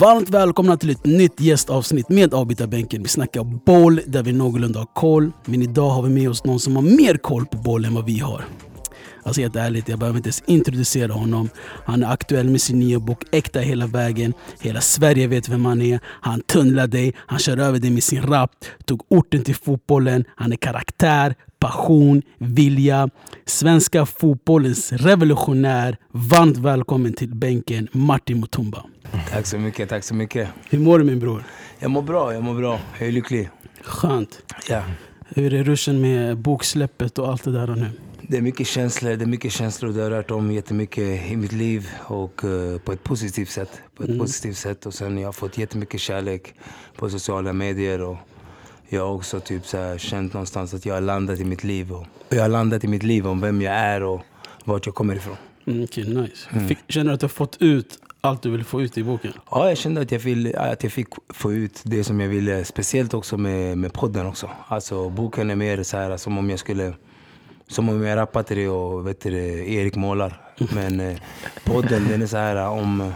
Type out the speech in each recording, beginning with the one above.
Varmt välkomna till ett nytt gästavsnitt med avbytarbänken. Vi snackar boll där vi någorlunda har koll. Men idag har vi med oss någon som har mer koll på boll än vad vi har. Alltså helt ärligt, jag behöver inte ens introducera honom. Han är aktuell med sin nya bok Äkta hela vägen. Hela Sverige vet vem han är. Han tunnlar dig, han kör över dig med sin rap. Tog orten till fotbollen. Han är karaktär, passion, vilja. Svenska fotbollens revolutionär. Varmt välkommen till bänken, Martin Mutumba. Tack så mycket, tack så mycket. Hur mår du min bror? Jag mår bra, jag mår bra. Jag är lycklig. Skönt. Ja. Hur är ruschen med boksläppet och allt det där nu? Det är mycket känslor, det är mycket känslor. Det har rört om jättemycket i mitt liv och uh, på ett positivt sätt. På ett Mm. positivt sätt. Och sen jag har fått jättemycket kärlek på sociala medier. Och jag har också typ så här känt någonstans att jag har landat i mitt liv. Och jag har landat i mitt liv om vem jag är och vart jag kommer ifrån. Mm, Okej, nice. Fick, känner du att du har fått ut allt du vill få ut i boken? Ja, jag kände att jag, vill, att jag fick få ut det som jag ville. Speciellt också med, med podden också. Alltså boken är mer så här som om jag skulle... Som om jag rappar till det och vet du, Erik målar. Men eh, podden den är så här om...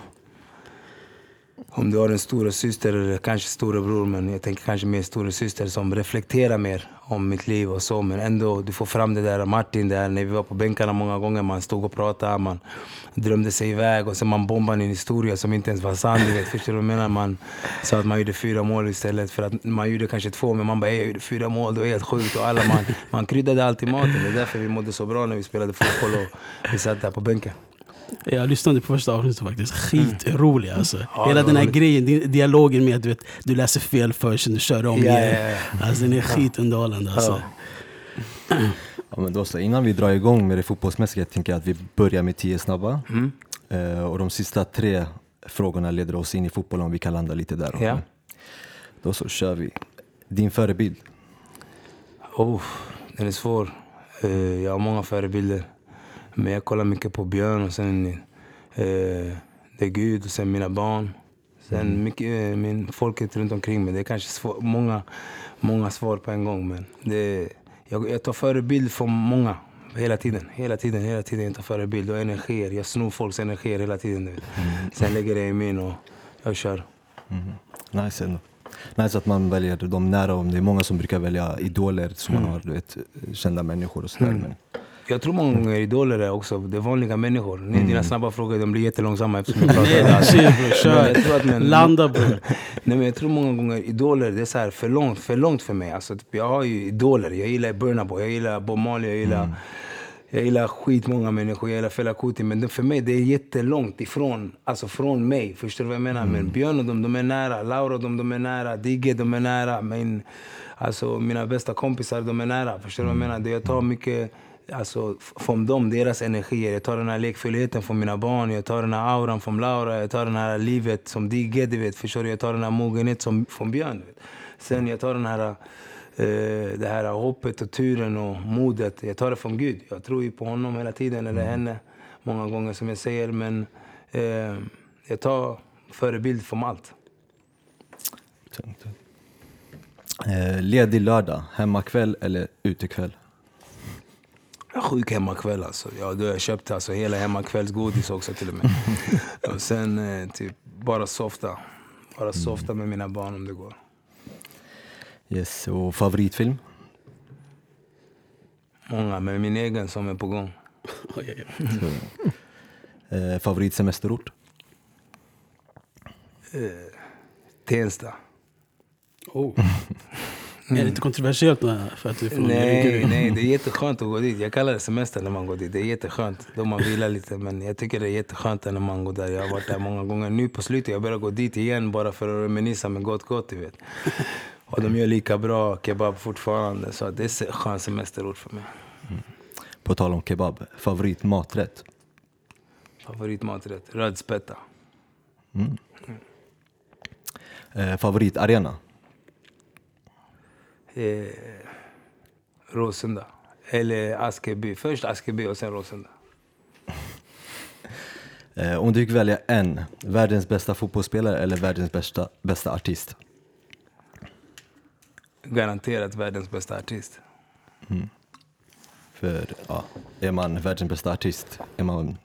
Om du har en stora syster eller kanske storebror, men jag tänker kanske mer stora syster som reflekterar mer om mitt liv och så. Men ändå, du får fram det där Martin där när vi var på bänkarna många gånger. Man stod och pratade, man drömde sig iväg och sen man bombade en historia som inte ens var sann. Du vet, förstår du vad jag menar? Man sa att man gjorde fyra mål istället för att man gjorde kanske två. Men man bara, jag gjorde fyra mål, det var helt sjukt. Och alla, man, man kryddade alltid maten. Det är därför vi mådde så bra när vi spelade fotboll och vi satt där på bänken. Jag lyssnade på första avsnittet faktiskt. Skitrolig alltså. Ja, Hela den här roligt. grejen, di- dialogen med att du, vet, du läser fel först, sen du kör om igen. ja, ja. Alltså den är skitunderhållande alltså. Ja, men då så, innan vi drar igång med det fotbollsmässiga tänker jag att vi börjar med tio snabba. Mm. Eh, och de sista tre frågorna leder oss in i fotbollen om vi kan landa lite där. Ja. Då så kör vi. Din förebild? Oh, den är svår. Eh, jag har många förebilder. Men jag kollar mycket på Björn och sen eh, det är Gud och sen mina barn. Sen mycket, eh, min, folket runt omkring mig. Det är kanske svår, många, många svar på en gång. Men det, jag, jag tar förebild från många. Hela tiden, hela tiden, hela tiden. Jag tar förebild och energier. Jag snor folks energier hela tiden. vet. Sen lägger jag i min och jag kör. Nice ändå. Nice att man väljer de nära om. Det är många som brukar välja idoler som man har, du vet, kända människor och sådär. Men, Jag tror många gånger idoler är också det är vanliga människor. Ni- Dina snabba frågor de blir jättelångsamma eftersom jag pratar. Nej, Alltså, chill kör. Landa bror. Nej, men jag tror många gånger idoler det är så här för långt för, långt för mig. Alltså, typ, jag har ju idoler. Jag gillar Burna Boy, jag gillar Bob Marley, jag gillar, jag gillar skitmånga människor. Jag gillar Fela Kuti. Men det, för mig det är jättelångt ifrån alltså från mig. Förstår du vad jag menar? Men Björn och dem, de är nära. Laura och dem, de är nära. Digge, de är nära. Men, alltså, mina bästa kompisar, de är nära. Förstår du vad jag menar? Det Jag tar mycket alltså, från dem, deras energier. Jag tar den här lekfullheten från mina barn. Jag tar den här auran från Laura. Jag tar den här livet som Digge, du vet. Förstår du? Jag tar den här mogenhet som, från Björn. Sen jag tar den här, eh, det här hoppet och turen och modet. Jag tar det från Gud. Jag tror ju på honom hela tiden, eller henne. Många gånger som jag säger. Men eh, jag tar förebild från allt. Eh, ledig lördag, hemmakväll eller utekväll? Jag är sjuk hemmakväll alltså. Ja, då har jag köpt alltså hela hemmakvällsgodis också till och med. och sen eh, typ bara softa. Bara softa med mina barn om det går. Yes, och favoritfilm? Många, men min egen som är på gång. Eh, favoritsemesterort? Tensta. Oh. Är det lite kontroversiellt med- för att du är från Nej, nej, det är jätteskönt att gå dit. Jag kallar det semester när man går dit. Det är jätteskönt. Då man vilar lite. Men jag tycker det är jätteskönt när man går där. Jag har varit där många gånger. Nu på slutet jag börjar gå dit igen bara för att reminissa med gott gott, du vet. Och de gör lika bra kebab fortfarande. Så det är en skön semesterort för mig. På tal om kebab, favoritmaträtt? Favoritmaträtt? Rödspätta. Eh, favoritarena? Eh, Råsunda. Eller Askeby. Först Askeby och sen Råsunda. Eh, om du fick välja en, världens bästa fotbollsspelare eller världens bästa, bästa artist? Garanterat världens bästa artist. För ja, är man världens bästa artist är man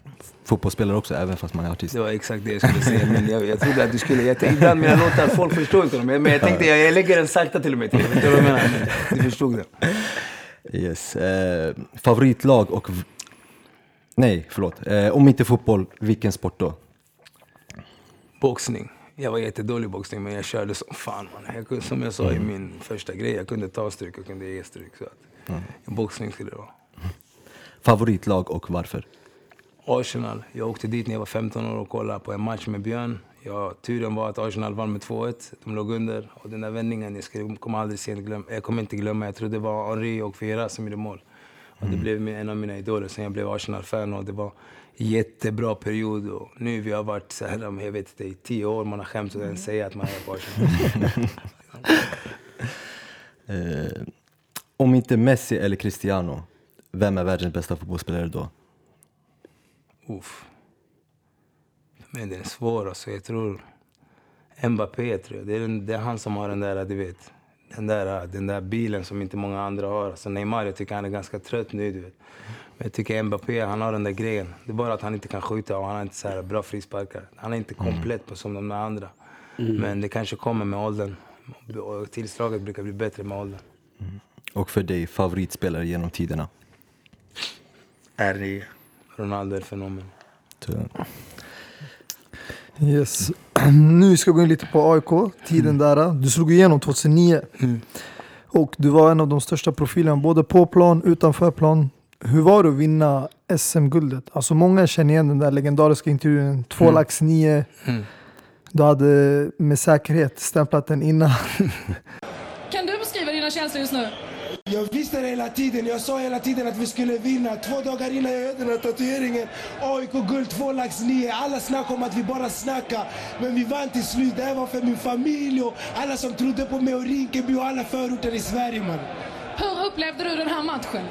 fotbollsspelare också, även fast man är artist. Det var exakt det jag skulle säga. Men jag, jag trodde att du skulle... Jag tänkte, ibland mina låtar, folk förstår inte dem. Men jag tänkte, jag, jag lägger den sakta till och med till. Vet du vad jag menar? Men Du förstod det. Yes. Eh, favoritlag och... Nej, förlåt. Eh, om inte fotboll, vilken sport då? Boxning. Jag var jättedålig i boxning, men jag körde som fan. Man. Jag, kunde- som jag sa i min första grej, jag kunde ta stryk och kunde ge stryk. Så att, Boxning skulle det vara. Favoritlag och varför? Arsenal. Jag åkte dit när jag var 15 år och kollade på en match med Björn. Ja, turen var att Arsenal vann med 2-1. De låg under. Och den där vändningen, jag skulle, kommer aldrig sent glöm, jag kommer inte glömma. Jag tror det var Henri och Vera som gjorde mål. Och det blev min- en av mina idoler sen jag blev Arsenal-fan. Och det var en jättebra period. Och nu vi har varit så här, jag vet inte, i tio år. Man har skämts att ens säga att man är på Arsenal. Eh, om inte Messi eller Cristiano, vem är världens bästa fotbollsspelare då? Uff. För mig den är svår alltså. Jag tror Mbappé tror jag. Det är, den, det är han som har den där, du vet. Den där, den där bilen som inte många andra har. Alltså Neymar, jag tycker han är ganska trött nu, du vet. Men jag tycker Mbappé, han har den där grejen. Det är bara att han inte kan skjuta och han har inte så här bra frisparkar. Han är inte komplett på som de andra. Men det kanske kommer med åldern. Och tillslaget brukar bli bättre med åldern. Och för dig, favoritspelare genom tiderna? R9. Ronaldo är fenomen. Yes. Nu ska vi gå in lite på AIK, tiden där. Du slog igenom 2009. Och du var en av de största profilerna både på plan, utanför plan. Hur var det att vinna SM-guldet? Alltså många känner igen den där legendariska intervjun, två Mm. lax nio. Mm. Du hade med säkerhet stämplat den innan. Kan du beskriva dina känslor just nu? Jag visste det hela tiden. Jag sa hela tiden att vi skulle vinna. Två dagar innan jag gjorde den här tatueringen. AIK guld, två lax nio. Alla snackade om att vi bara snackar. Men vi vann till slut. Det här var för min familj och alla som trodde på mig och Rinkeby och alla förorter i Sverige man. Hur upplevde du den här matchen?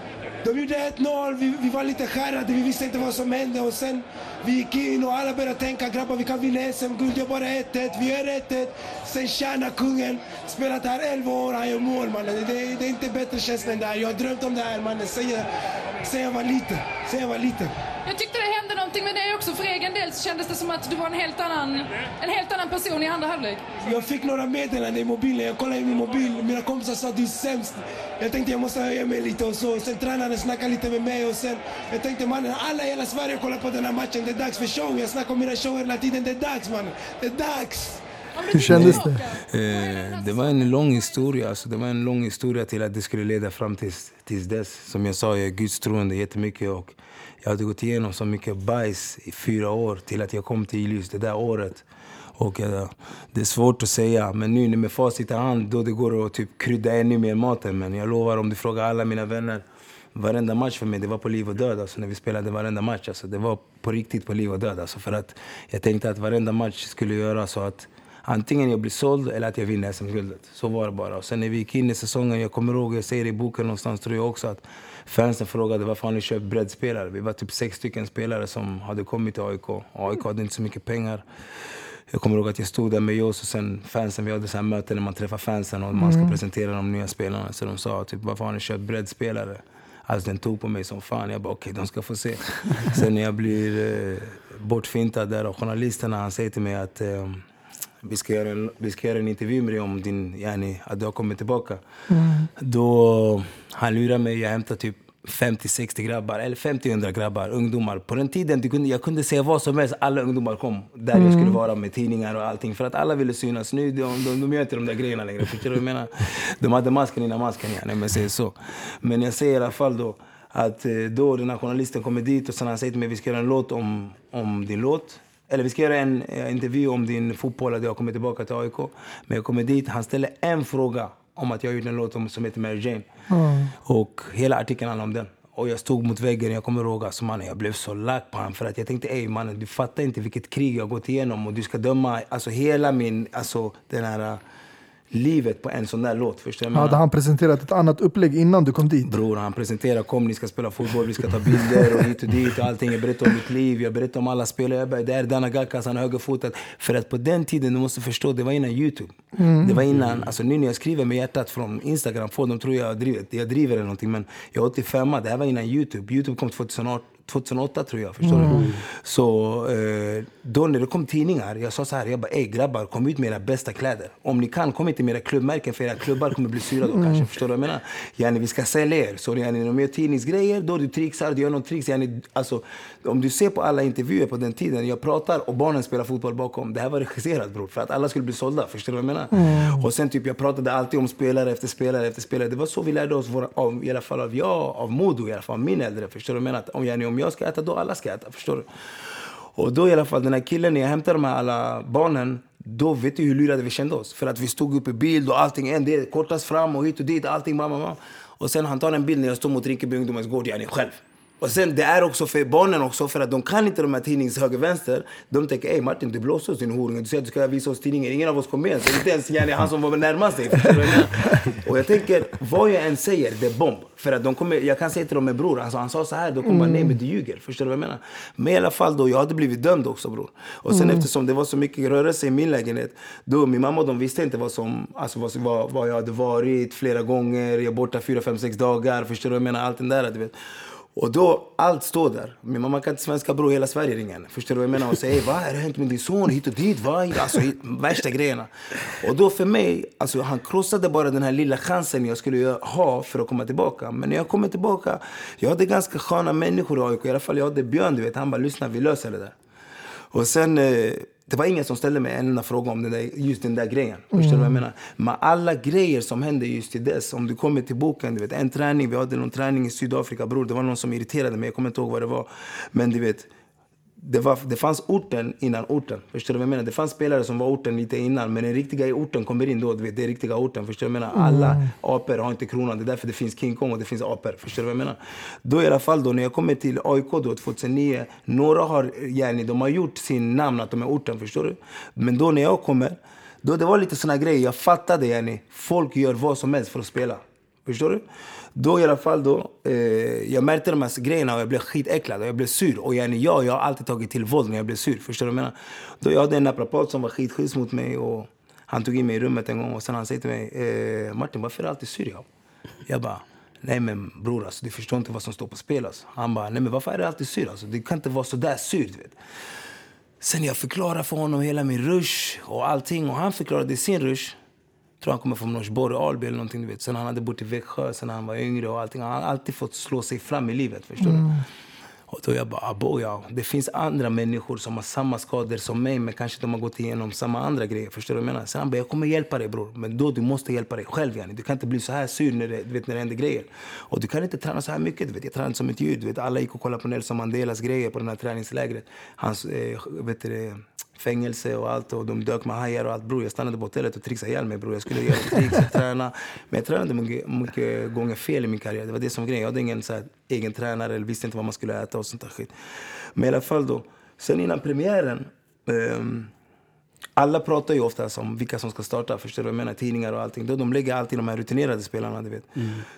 De gjorde 1-0, vi, vi var lite skärrade, vi visste inte vad som hände och sen vi gick in och alla började tänka grabbar vi kan vinna SM-guld, det är bara 1-1, vi gör 1-1. Sen tjänar kungen, spelat här 11 år, han gör mål mannen. Det, det, det är inte bättre känsla än det här. Jag har drömt om det här mannen sen jag, sen jag var liten. Sen jag var liten. Jag tyckte det hände någonting med dig också. För egen del så kändes det som att du var en helt annan, en helt annan person i andra halvlek. Jag fick några meddelanden i mobilen, jag kollade i min mobil, mina kompisar sa att du är sämst. Jag tänkte jag måste höja mig lite och så. Sen tränaren snackade lite med mig och sen jag tänkte mannen alla i hela Sverige kollar på den här matchen, det är dags för show. Jag snackar om mina shower hela tiden, det är dags mannen. Det är dags! Hur kändes är Eh, det var en lång historia. Alltså, det var en lång historia till att det skulle leda fram tills, tills dess. Som jag sa, jag är gudstroende jättemycket. Och jag hade gått igenom så mycket bajs i fyra år till att jag kom till just det där året. Och eh, det är svårt att säga, men nu med facit i hand då det går att typ krydda ännu mer maten. Men jag lovar, om du frågar alla mina vänner, varenda match för mig, det var på liv och död. Alltså, när vi spelade varenda match. Alltså, det var på riktigt på liv och död. Alltså, för att jag tänkte att varenda match skulle göra så att antingen jag blir såld eller att jag vinner SM-guldet. Så var det bara. Och sen när vi gick in i säsongen, jag kommer ihåg, jag säger det i boken någonstans tror jag också, att fansen frågade varför har ni köpt breddspelare? Vi var typ sex stycken spelare som hade kommit till AIK. Och AIK hade inte så mycket pengar. Jag kommer ihåg att jag stod där med Jos och sen fansen, vi hade så här möten när man träffar fansen och man ska presentera de nya spelarna. Så de sa typ, varför har ni köpt breddspelare? Alltså den tog på mig som fan. Jag bara okej, de ska få se. Sen när jag blir eh, bortfintad där av journalisterna, han säger till mig att eh, vi, ska göra en, vi ska göra en intervju med dig om din, yani, att du har kommit tillbaka. Då han lurar mig, jag hämtar typ 50-60 grabbar, eller 50-100 grabbar, ungdomar. På den tiden du kunde, jag kunde säga vad som helst, alla ungdomar kom där jag skulle vara med tidningar och allting. För att alla ville synas. Nu de, de, de gör inte de där grejerna längre. Förstår du jag menar? De hade masken innan masken, ja, om jag säger så. Men jag säger i alla fall då att eh, då den här journalisten kommer dit och sen han säger till mig vi ska göra en låt om, om din låt. Eller vi ska göra en eh, intervju om din fotboll, att jag kommer tillbaka till AIK. Men jag kommer dit, han ställer en fråga om att jag gjort en låt om, som heter Mary Jane. Och hela artikeln handlar om den. Och jag stod mot väggen, jag kommer ihåg alltså mannen, jag blev så lack på honom för att jag tänkte ey mannen du fattar inte vilket krig jag gått igenom och du ska döma alltså hela min, alltså den här livet på en sån där låt. Förstår jag Hade han presenterat ett annat upplägg innan du kom dit? Bror, han presenterar kom ni ska spela fotboll, vi ska ta bilder och hit och dit och allting. Jag berättar om mitt liv, jag berättar om alla spelare. Jag bara, det är Dana Gakas, han är högerfotad. För att på den tiden, du måste förstå, det var innan Youtube. Det var innan, alltså nu när jag skriver med hjärtat från Instagram, folk de tror jag driver, jag driver eller någonting. Men jag är 85, det här var innan Youtube. Youtube kom 2008. 2008 tror jag, förstår du? Så eh, då när det kom tidningar, jag sa så här, jag bara ey grabbar kom ut med era bästa kläder. Om ni kan, kom inte med era klubbmärken för era klubbar kommer bli sura då kanske. Förstår du vad jag menar? Yani, vi ska sälja er. Så yani, när de gör tidningsgrejer, då du trixar, du gör någon tricks. Yani, alltså, om du ser på alla intervjuer på den tiden, jag pratar och barnen spelar fotboll bakom. Det här var regisserat bror, för att alla skulle bli sålda. Förstår du vad jag menar? Och sen typ, jag pratade alltid om spelare efter spelare efter spelare. Det var så vi lärde oss, våra, av, i alla fall av jag, av Modo i alla fall, min äldre. Förstår du vad jag menar? Om, yani, om jag ska äta, då alla ska äta. Förstår du? Och då i alla fall, den här killen, när jag hämtade de här alla barnen, då vet du hur lurade vi kände oss. För att vi stod upp i bild och allting, en del kortas fram och hit och dit, allting, mamma, mamma. Och sen han tar en bild när jag står mot Rinkeby ungdomens gård, yani själv. Och sen det är också för barnen också, för att de kan inte de här tidnings höger vänster. De tänker, ey Martin du blåser oss din horunge. Du säger att du ska visa oss tidningen. Ingen av oss kom med. Så inte ens yani, han som var närmast dig. Och jag tänker, vad jag än säger, det är bomb. För att de kommer, jag kan säga till dem med bror, alltså, han sa så här, då kommer man nej men du ljuger. Förstår du vad jag menar? Men i alla fall då, jag hade blivit dömd också bror. Och sen eftersom det var så mycket rörelse i min lägenhet, då min mamma och de visste inte vad som, alltså vad, vad, vad jag hade varit flera gånger, jag är borta fyra, fem, sex dagar, förstår du vad jag menar? Allt det där du vet. Och då, allt står där. Min mamma kan inte svenska bror, hela Sverige ringer henne. Förstår du vad jag menar? Och säger, hey, vad har hänt med din son? Hit och dit, va? Alltså, hit- värsta grejerna. Och då för mig, alltså han krossade bara den här lilla chansen jag skulle ha för att komma tillbaka. Men när jag kommer tillbaka, jag hade ganska sköna människor i AIK. I alla fall jag hade Björn, du vet. Han bara, lyssna vi löser det där. Och sen, eh, det var ingen som ställde mig en enda fråga om den där, just den där grejen. Förstår du vad jag menar? Men alla grejer som hände just till dess, om du kommer till boken, du vet, en träning, vi hade någon träning i Sydafrika, bror, det var någon som irriterade mig, jag kommer inte ihåg vad det var. Men du vet, det, var, det fanns orten innan orten. Förstår du vad jag menar? Det fanns spelare som var orten lite innan, men den riktiga i orten kommer in då. Du vet, det är riktiga orten. Förstår du vad jag menar? Alla apor har inte kronan. Det är därför det finns King Kong och det finns apor. Förstår du vad jag menar? Då i alla fall då, när jag kommer till AIK då 2009, några har, yani, de har gjort sin namn att de är orten, förstår du? Men då när jag kommer, då det var lite såna grejer. Jag fattade, yani, folk gör vad som helst för att spela. Förstår du? Då i alla fall då, eh, jag märkte de här grejerna och jag blev skitäcklad och jag blev sur. Och yani, jag, jag har alltid tagit till våld när jag blev sur. Förstår du vad jag menar? Då jag hade en naprapat som var skitschysst mot mig och han tog in mig i rummet en gång och sen han säger till mig, eh, Martin varför är du alltid sur? Jag, jag bara, nej men bror alltså, du förstår inte vad som står på spel alltså. Han bara, nej men varför är du alltid sur alltså? Du kan inte vara så där sur du vet. Sen jag förklarade för honom hela min rush och allting och han förklarade sin rush tror han kommer från Norsborg, Alby eller någonting du vet. Sen han hade bott i Växjö sen han var yngre och allting. Han har alltid fått slå sig fram i livet, förstår du. Och då jag bara, abo ja. Det finns andra människor som har samma skador som mig men kanske de har gått igenom samma andra grejer. Förstår du vad jag menar? Sen han bara, jag kommer hjälpa dig bror. Men då du måste hjälpa dig själv yani. Du kan inte bli så här sur när det, du vet, när det händer grejer. Och du kan inte träna så här mycket. Du vet. Jag tränar som ett djur. Du vet. Alla gick och kollade på Nelson Mandelas grejer på den här träningslägret. Hans eh, vet du, fängelse och allt. Och de dök med hajar och allt. Bror, jag stannade på hotellet och trixade ihjäl mig bror. Jag skulle göra tricks och träna. Men jag tränade mycket, mycket gånger fel i min karriär. Det var det som var grejen. Jag hade ingen så här, egen tränare eller visste inte vad man skulle äta och sånt där skit. Men i alla fall då. Sen innan premiären. ehm, alla pratar ju ofta om vilka som ska starta, förstår du jag menar? Tidningar och allting. Då de lägger alltid de här rutinerade spelarna, du vet.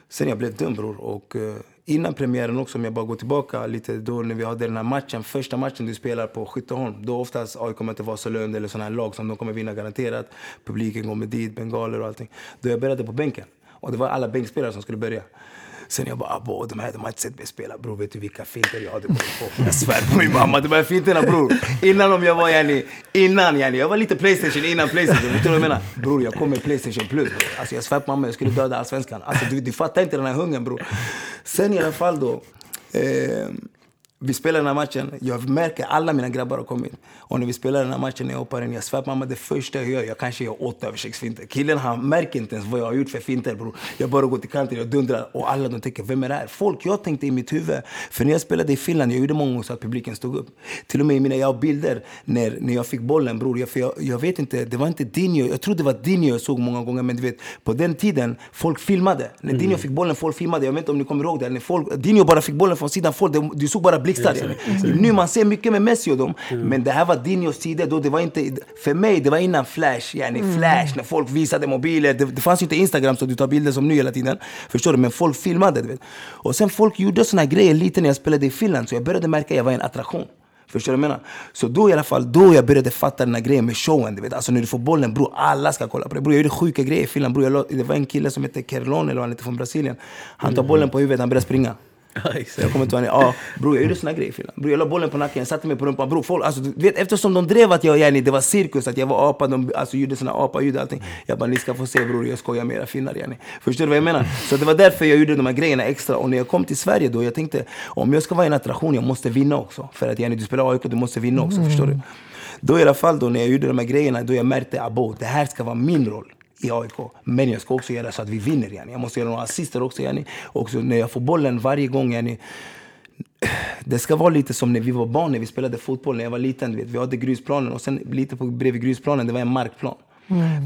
Sen jag blev dum bror. Och eh, innan premiären också, om jag bara går tillbaka lite, då när vi hade den här matchen, första matchen du spelar på Skytteholm. Då oftast AIK kommer inte vara så lön eller sådana här lag som de kommer vinna garanterat. Publiken med dit, bengaler och allting. Då jag började på bänken. Och det var alla bänkspelare som skulle börja. Sen jag bara, abow, de här de har inte sett mig spela bror. Vet du vilka finter jag hade på? Jag svär på min mamma, de här finterna bror. Innan om jag var yani, innan yani. Jag var lite Playstation innan Playstation. Vet du vad jag menar? Bror jag kom med Playstation plus. Bro. Alltså jag svär på mamma, jag skulle döda allsvenskan. Alltså du, du fattar inte den här hungern bror. Sen i alla fall då. Eh, vi spelar den här matchen, jag märker alla mina grabbar har kommit. Och när vi spelar den här matchen, när jag hoppar in, jag svär mamma, det första jag gör, jag kanske gör åtta översiktsfinter. Killen han märker inte ens vad jag har gjort för finter bror. Jag bara går till kanten, jag dundrar och alla de tänker, vem är det här? Folk, jag tänkte i mitt huvud, för när jag spelade i Finland, jag gjorde många gånger så att publiken stod upp. Till och med i mina, jag har bilder när, när jag fick bollen bror, jag, för jag, jag vet inte, det var inte Dinho, jag tror det var Dinho jag såg många gånger, men du vet, på den tiden, folk filmade. När Dinho fick bollen, folk filmade. Jag vet inte om ni kommer ihåg det. När folk, Dinho bara fick bollen från sidan, folk, du såg bara blixtar. Nu man ser mycket med Messi och dem, men det här var Dinios tider då det var inte, för mig det var innan flash, yani flash, när folk visade mobiler. Det, det fanns ju inte Instagram så du tar bilder som nu hela tiden. Förstår du? Men folk filmade. Du vet. Och sen folk gjorde såna grejer lite när jag spelade i Finland, så jag började märka att jag var en attraktion. Förstår du vad jag menar? Så då i alla fall, då jag började fatta den här grejen med showen. Du vet. Alltså när du får bollen, bror, alla ska kolla på det. Bror, jag gjorde sjuka grejer i Finland. Bror, jag, det var en kille som hette Kerlon, eller han hette, från Brasilien. Han tar bollen på huvudet, han börjar springa. Ja. Jag kommer inte ihåg, ja, bror jag gjorde såna grejer i Finland. Bror jag la bollen på nacken, jag satte mig på rumpan. Bror folk, alltså, du vet, eftersom de drev att jag, yani, det var cirkus, att jag var apa, de alltså, gjorde såna apa-ljud och allting. Jag bara, ni ska få se bror, jag skojar med era finnar yani. Förstår du vad jag menar? Så det var därför jag gjorde de här grejerna extra. Och när jag kom till Sverige då, jag tänkte, om jag ska vara en attraktion, jag måste vinna också. För att yani, du spelar AIK, du måste vinna också, förstår du? Då i alla fall då, när jag gjorde de här grejerna, då jag märkte, abo, det här ska vara min roll i AIK. Men jag ska också göra så att vi vinner. Yani. Jag måste göra några assister också. Yani. Och när jag får bollen varje gång. Yani, det ska vara lite som när vi var barn, när vi spelade fotboll. När jag var liten, vet, vi hade grusplanen och sen lite på, bredvid grusplanen, det var en markplan.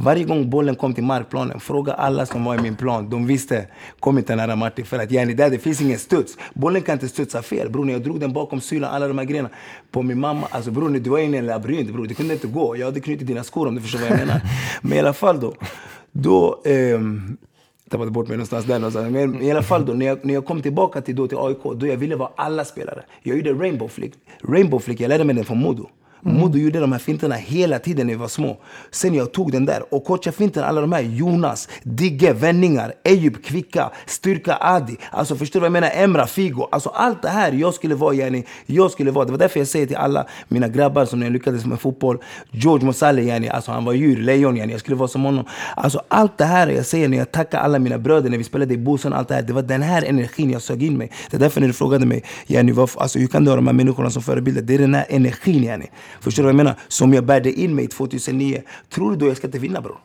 Varje gång bollen kom till markplanen, fråga alla som var i min plan. De visste, kom inte nära Martin för att yani, där det finns ingen studs. Bollen kan inte studsa fel. Bror, jag drog den bakom sylan, alla de här grejerna. På min mamma, alltså bror, du var inne i en labyrint bror. Det kunde inte gå. Jag hade knutit dina skor om du förstår vad jag menar. Men i alla fall då. Då, ehm, tappade bort mig någonstans där någonstans. Men i alla fall då, när jag, när jag kom tillbaka till, då, till AIK, då jag ville vara alla spelare. Jag gjorde Rainbow Flick. Rainbow Flick, jag lärde mig den från Modo. Mm. Modo gjorde de här finterna hela tiden när vi var små. Sen jag tog den där och coachade finterna, alla de här Jonas, Digge, vändningar, Eyüp, Kvicka, Styrka, Adi. Alltså förstår du vad jag menar? Emra, Figo. Alltså allt det här jag skulle vara, yani, jag skulle vara. Det var därför jag säger till alla mina grabbar som när jag lyckades med fotboll. George Mosale, yani, alltså han var djur, lejon, yani, jag skulle vara som honom. Alltså allt det här jag säger när jag tackar alla mina bröder när vi spelade i Bosön, allt det här. Det var den här energin jag sög in mig. Det är därför när du frågade mig, yani, varför, alltså, hur kan du ha de här människorna som förebilder? Det är den här energin, yani. Förstår du vad jag menar? Som jag bärde in mig 2009. Tror du då jag ska inte vinna bror?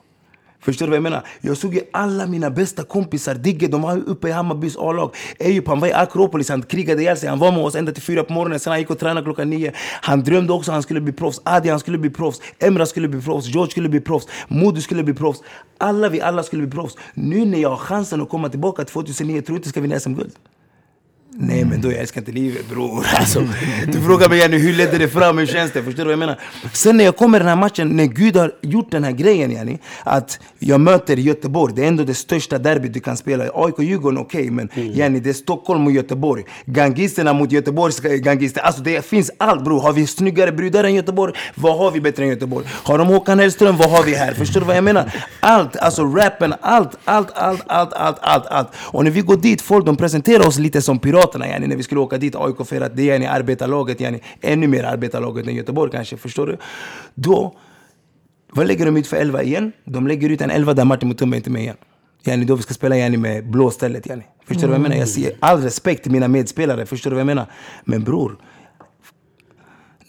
Förstår du vad jag menar? Jag såg ju alla mina bästa kompisar, Digge, de var uppe i Hammarbys A-lag. Eyüp, han var i Akropolis, han krigade ihjäl sig. Han var med oss ända till fyra på morgonen, sen han gick och tränade klockan nio. Han drömde också att han skulle bli proffs. Adi, han skulle bli proffs. Emra skulle bli proffs. George skulle bli proffs. Modu skulle bli proffs. Alla vi alla skulle bli proffs. Nu när jag har chansen att komma tillbaka till 2009, tror du inte jag ska vinna SM-guld? Nej men då jag älskar inte livet bror. Alltså, du frågar mig yani, hur ledde det fram, hur känns det? Förstår du vad jag menar? Sen när jag kommer i den här matchen, när Gud har gjort den här grejen yani, att jag möter Göteborg, det är ändå det största derbyt du kan spela. AIK-Djurgården okej, men yani, det är Stockholm och Göteborg. Gangisterna mot Göteborgs gangister. Alltså det finns allt bror. Har vi snyggare brudar än Göteborg? Vad har vi bättre än Göteborg? Har de Håkan Hellström? Vad har vi här? Förstår du vad jag menar? Allt, alltså rappen, allt, allt, allt, allt, allt, allt, allt. Och när vi går dit, folk de presenterar oss lite som Moderaterna yani, när vi skulle åka dit, AIK för att det är yani, arbetarlaget, yani, ännu mer arbetarlaget än Göteborg kanske, förstår du? Då, vad lägger de ut för 11 igen? De lägger ut en 11 där Martin Mutumba inte är med igen. Yani, då vi ska spela yani, med blå stället. Yani. Förstår du vad jag menar? Jag ser all respekt till mina medspelare, förstår du vad jag menar? Men bror,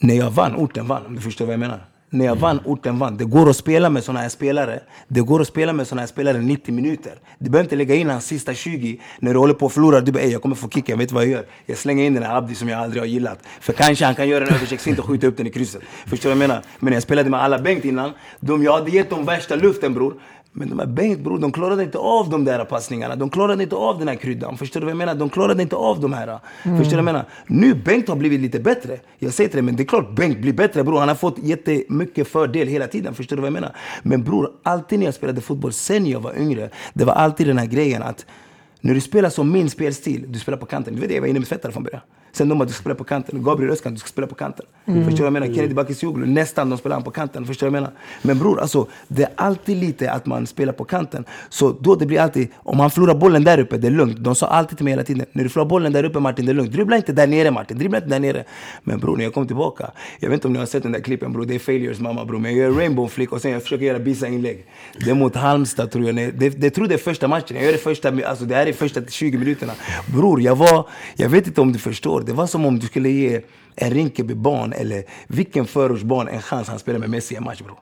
när jag vann, orten vann. Om du förstår vad jag menar. När jag vann, orten vann. Det går att spela med sådana här spelare. Det går att spela med sådana här spelare 90 minuter. Du behöver inte lägga in hans sista 20 när du håller på att förlora. Du bara, "Ey, jag kommer få kicken, jag vet vad jag gör. Jag slänger in den här Abdi som jag aldrig har gillat. För kanske han kan göra en översiktsfint och skjuta upp den i krysset. Förstår du vad jag menar? Men när jag spelade med alla Bengt innan, de, jag hade gett dem värsta luften bror. Men de här Bengt bror, de klarade inte av de där passningarna. De klarade inte av den här kryddan. Förstår du vad jag menar? De klarade inte av de här. Förstår du vad jag menar? Nu Bengt har blivit lite bättre. Jag säger till dig, men det är klart Bengt blir bättre bror. Han har fått jättemycket fördel hela tiden. Förstår du vad jag menar? Men bror, alltid när jag spelade fotboll sen jag var yngre, det var alltid den här grejen att när du spelar som min spelstil, du spelar på kanten. Du vet jag var inne med svettare från början. Sen bara, du ska spela på kanten. Gabriel Öskan, du ska spela på kanten. Förstår du vad jag menar? Kennedy Bakircioglu, nästan de spelar han på kanten. Förstår du vad jag menar? Men bror, alltså, det är alltid lite att man spelar på kanten. Så då det blir alltid, om han förlorar bollen där uppe, det är lugnt. De sa alltid till mig hela tiden, när du förlorar bollen där uppe Martin, det är lugnt. Dribbla inte där nere Martin, dribbla inte där nere. Men bror, när jag kom tillbaka, jag vet inte om ni har sett den där klippen bror, det är Failures mamma bror. Men jag gör rainbow flick och sen jag försöker göra bisa inlägg. Det är mot Halmstad tror jag. Det, det, det tror det är första matchen. Jag gör det första, alltså det här är första 20 minuterna. Bror, jag var, jag vet inte om du förstår, det var som om du skulle ge en Rinkeby-barn eller vilken förortsbarn en chans han spelar med Messi i en match bror.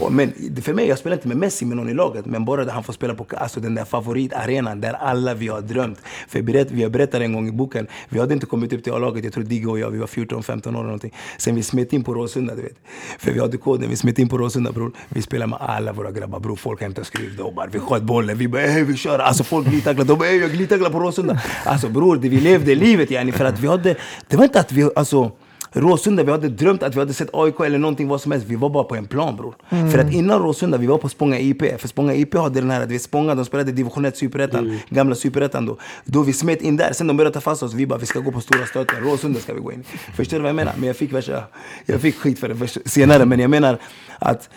Och, men för mig, jag spelar inte med Messi med någon i laget, men bara att han får spela på alltså, den där favoritarenan där alla vi har drömt. För berätt, vi har berättat en gång i boken, vi hade inte kommit upp till A-laget, jag tror Digge och jag, vi var 14-15 år eller någonting. Sen vi smet in på Råsunda, du vet. För vi hade koden, vi smet in på Råsunda bror. Vi spelade med alla våra grabbar bror, folk hämtade skruvdobbar, vi sköt bollen, vi bara "Ey, vi kör. Alltså folk glidtacklade. de bara "Ey, jag glidtacklar på Råsunda. Alltså bror, det vi levde livet yani. För att vi hade, det var inte att vi, alltså Råsunda, vi hade drömt att vi hade sett AIK eller någonting vad som helst. Vi var bara på en plan bror. För att innan Råsunda, vi var på Spånga IP. För Spånga IP hade den här, att vi Spånga, de spelade division 1 superettan. Gamla superettan då. Då vi smet in där, sen de började ta fast oss. Vi bara, vi ska gå på stora stöten. Råsunda ska vi gå in. Förstår du vad jag menar? Men jag fick värsta, jag fick skit för det senare. Men jag menar att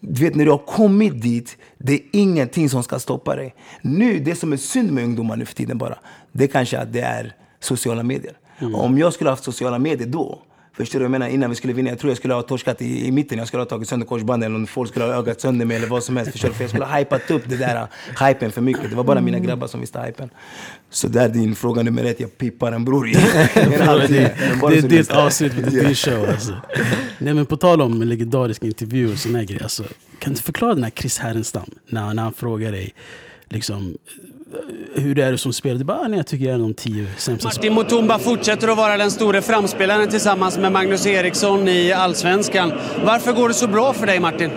du vet när du har kommit dit, det är ingenting som ska stoppa dig. Nu, det som är synd med ungdomar nu för tiden bara, det är kanske att det är sociala medier. Om jag skulle haft sociala medier då, Förstår du? Jag menar innan vi skulle vinna, jag tror jag skulle ha torskat i, i mitten. Jag skulle ha tagit sönder korsbandet eller folk skulle ha ögat sönder mig eller vad som helst. Förstår du? För jag skulle ha hypat upp det där uh, hypen för mycket. Det var bara mina grabbar som visste hypen. Så där din fråga nummer ett, jag pippar en bror. det, Alltid. det, är ditt avsnitt på din show alltså. Nej men på tal om legendariska intervjuer och såna grejer. Alltså, kan du förklara den här Chris Härenstam? När, när han frågar dig liksom, hur är du som spelare? Du bara, nej, jag tycker jag är de tio sämsta Martin Mutumba fortsätter att vara den store framspelaren tillsammans med Magnus Eriksson i Allsvenskan. Varför går det så bra för dig Martin?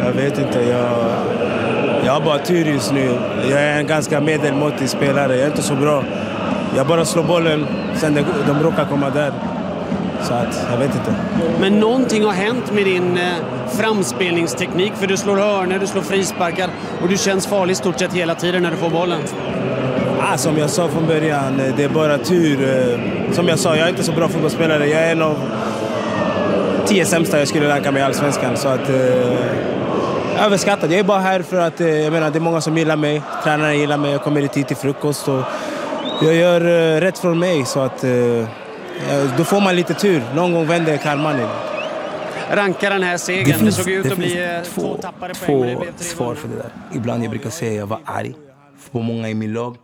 Jag vet inte. Jag, jag har bara tur just nu. Jag är en ganska medelmåttig spelare. Jag är inte så bra. Jag bara slår bollen, sen de, de råkar komma där. Så att, jag vet inte. Men någonting har hänt med din eh, framspelningsteknik för du slår hörnor, du slår frisparkar och du känns farlig i stort sett hela tiden när du får bollen. Ah, som jag sa från början, eh, det är bara tur. Eh, Som jag sa, jag är inte så bra fotbollsspelare. Jag är en av tio sämsta jag skulle ranka mig i Allsvenskan. Så att, eh, överskattad. Jag är bara här för att eh, jag menar, det är många som gillar mig. Tränarna gillar mig. Jag kommer hit till frukost. Och jag gör eh, rätt från mig. Så att, eh, då får man lite tur. Någon gång vänder karman. Ranka den här segern. Det, såg ut det att bli finns eh, två, två, tappade poäng. två det blev tre svar för det där. Ibland jag brukar säga jag var arg på många i min lag.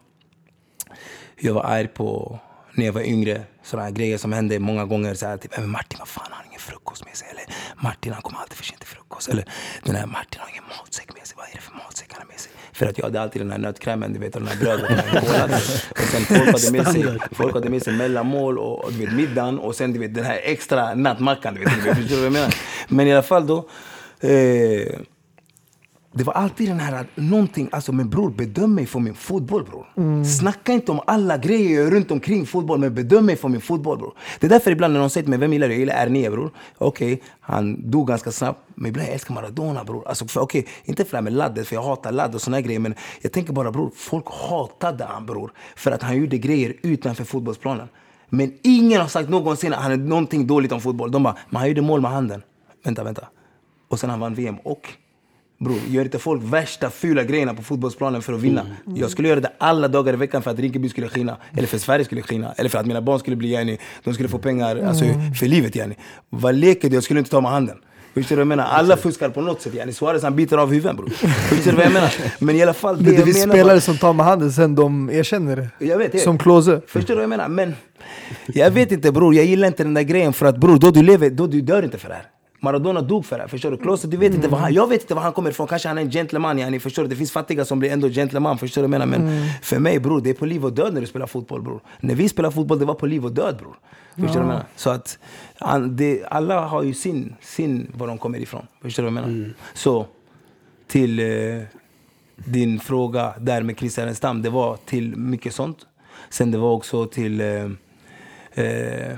Jag var arg på när jag var yngre. Sådana grejer som hände många gånger. Så här, typ, "Men Martin, vad fan har han ingen frukost med sig? Eller Martin, han kommer alltid för sent till frukost. Eller den här Martin har ingen matsäck med sig. Vad är det för matsäck han har med sig? För att jag hade alltid den här nötkrämen, du vet, och den här brödet. och sen folk hade med sig, folk hade med sig mellanmål och, och du vet, middagen. Och sen du vet, den här extra nattmackan. Du vet, du vet, förstår du vad jag menar? Men i alla fall då. Eh, det var alltid den här, någonting, alltså men bror bedöm mig för min fotboll bror. Snacka inte om alla grejer jag gör runt omkring fotboll, men bedöm mig för min fotboll bror. Det är därför ibland när någon säger till mig, vem gillar du? Jag gillar R9 bror. Okej, han dog ganska snabbt, men ibland jag älskar Maradona bror. Alltså, Okej, okej, inte för det här med laddet, för jag hatar ladd och såna grejer, men jag tänker bara bror, folk hatade han bror. För att han gjorde grejer utanför fotbollsplanen. Men ingen har sagt någonsin att han är någonting dåligt om fotboll. De bara, men han gjorde mål med handen. Vänta, vänta. Och sen han vann VM och Bror, gör inte folk värsta fula grejerna på fotbollsplanen för att vinna. Jag skulle göra det alla dagar i veckan för att Rinkeby skulle skina. Eller för Sverige skulle skina. Eller för att mina barn skulle bli yani, de skulle få pengar alltså, för livet yani. Vad leker du? Jag skulle inte ta med handen. Förstår du vad jag menar? Alla fuskar på något sätt yani. Suarez han biter av huvudet bror. Förstår du vad jag menar? Men i alla fall, det, Men det jag finns menar spelare som tar med handen sen de erkänner det. jag vet, det. Som Klose. Förstår du vad jag menar? Men jag vet inte bror, jag gillar inte den där grejen för att bror, då du lever, då du dör inte för det här. Maradona dog för det förstår du? Klose, du vet inte vad han, jag vet inte var han kommer ifrån, kanske han är en gentleman, yani, förstår du? Det finns fattiga som blir ändå gentleman, förstår du vad jag menar? Men för mig bror, det är på liv och död när du spelar fotboll bror. När vi spelar fotboll, det var på liv och död bror. Förstår du vad jag menar? Så att han, det, alla har ju sin, sin, var de kommer ifrån. Förstår du vad jag menar? Så, till eh, din fråga där med Chris Härenstam, det var till mycket sånt. Sen det var också till... Eh, eh,